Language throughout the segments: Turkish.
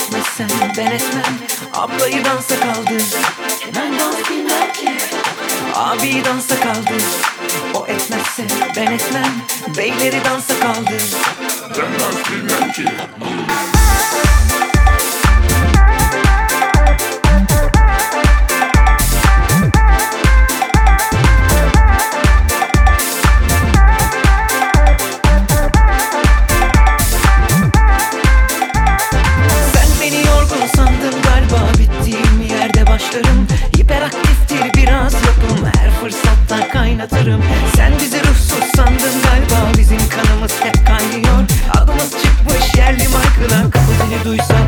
etmezsen ben etmem. Ablayı dansa kaldır. Hemen dans bilmem ki. Abi dansa kaldır. O etmezse ben etmem. Beyleri dansa kaldır. Ben dans bilmem ki. kaynatırım Sen bizi ruhsuz sandın galiba. Bizim kanımız hep kaynıyor. Adımız çıkmış yerli markına. Kapı zili duysa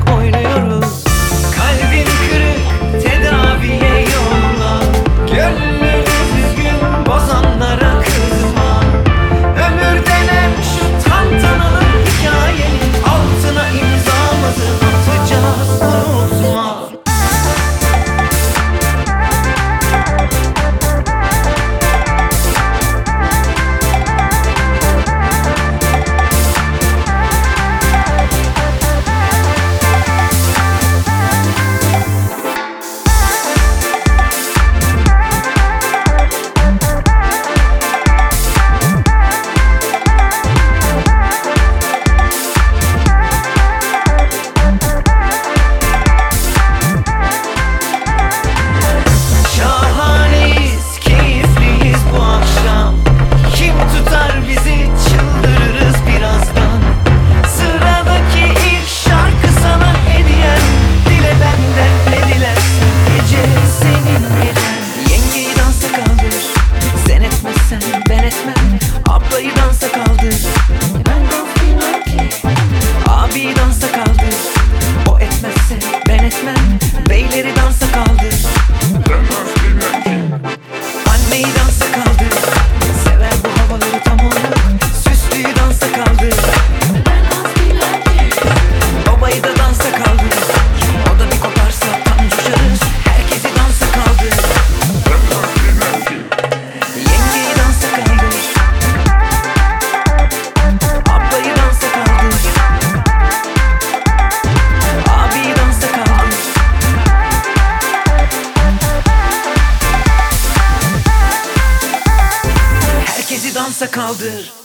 Ambulansa kaldır.